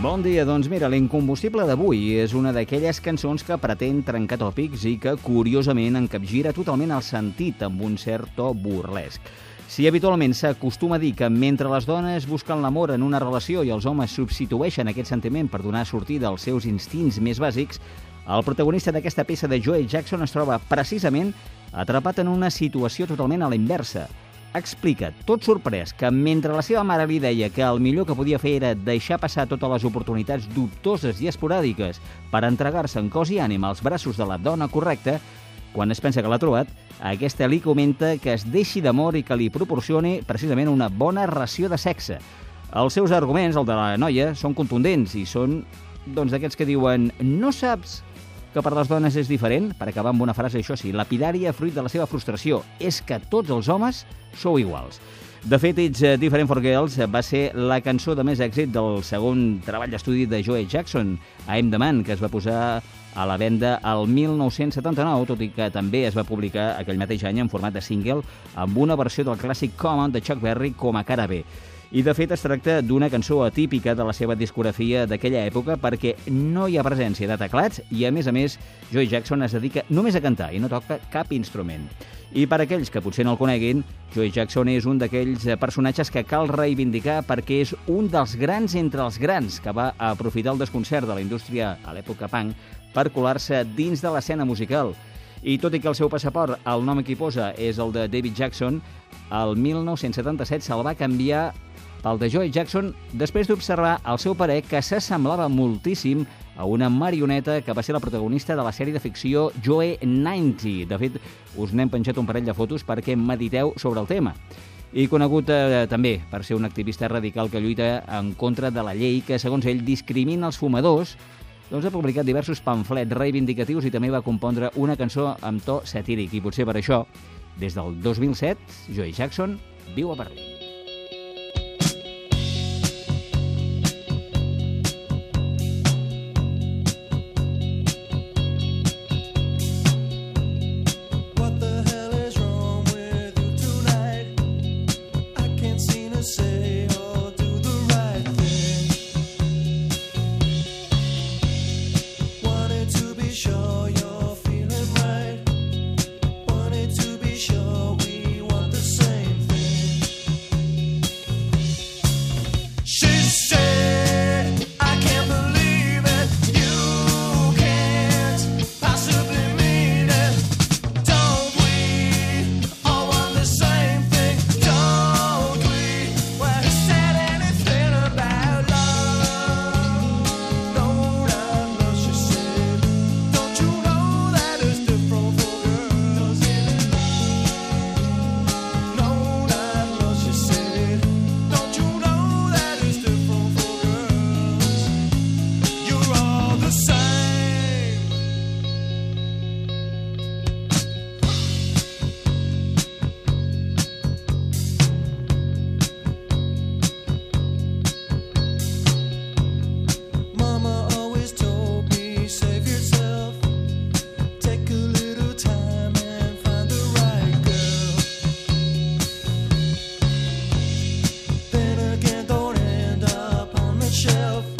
Bon dia, doncs mira, l'incombustible d'avui és una d'aquelles cançons que pretén trencar tòpics i que, curiosament, encapgira totalment el sentit amb un cert to burlesc. Si habitualment s'acostuma a dir que mentre les dones busquen l'amor en una relació i els homes substitueixen aquest sentiment per donar sortida als seus instints més bàsics, el protagonista d'aquesta peça de Joe Jackson es troba precisament atrapat en una situació totalment a la inversa – explica, tot sorprès, que mentre la seva mare li deia que el millor que podia fer era deixar passar totes les oportunitats dubtoses i esporàdiques per entregar-se en cos i ànima als braços de la dona correcta, quan es pensa que l'ha trobat, aquesta li comenta que es deixi d'amor i que li proporcioni precisament una bona ració de sexe. Els seus arguments, el de la noia, són contundents i són doncs d'aquests que diuen no saps que per les dones és diferent, per acabar amb una frase, això sí, lapidària, fruit de la seva frustració, és que tots els homes sou iguals. De fet, It's Different for Girls va ser la cançó de més èxit del segon treball d'estudi de Joe Jackson, I'm the Man, que es va posar a la venda al 1979, tot i que també es va publicar aquell mateix any en format de single amb una versió del clàssic Common de Chuck Berry com a cara B. I, de fet, es tracta d'una cançó atípica de la seva discografia d'aquella època perquè no hi ha presència de teclats i, a més a més, Joey Jackson es dedica només a cantar i no toca cap instrument. I per aquells que potser no el coneguin, Joey Jackson és un d'aquells personatges que cal reivindicar perquè és un dels grans entre els grans que va aprofitar el desconcert de la indústria a l'època punk per colar-se dins de l'escena musical. I tot i que el seu passaport, el nom que hi posa és el de David Jackson, el 1977 se'l va canviar pel de Joey Jackson després d'observar el seu parer que s'assemblava moltíssim a una marioneta que va ser la protagonista de la sèrie de ficció Joe 90. De fet, us n'hem penjat un parell de fotos perquè mediteu sobre el tema. I conegut eh, també per ser un activista radical que lluita en contra de la llei que, segons ell, discrimina els fumadors, doncs ha publicat diversos pamflets reivindicatius i també va compondre una cançó amb to satíric. I potser per això, des del 2007, Joey Jackson viu a Berlín. yourself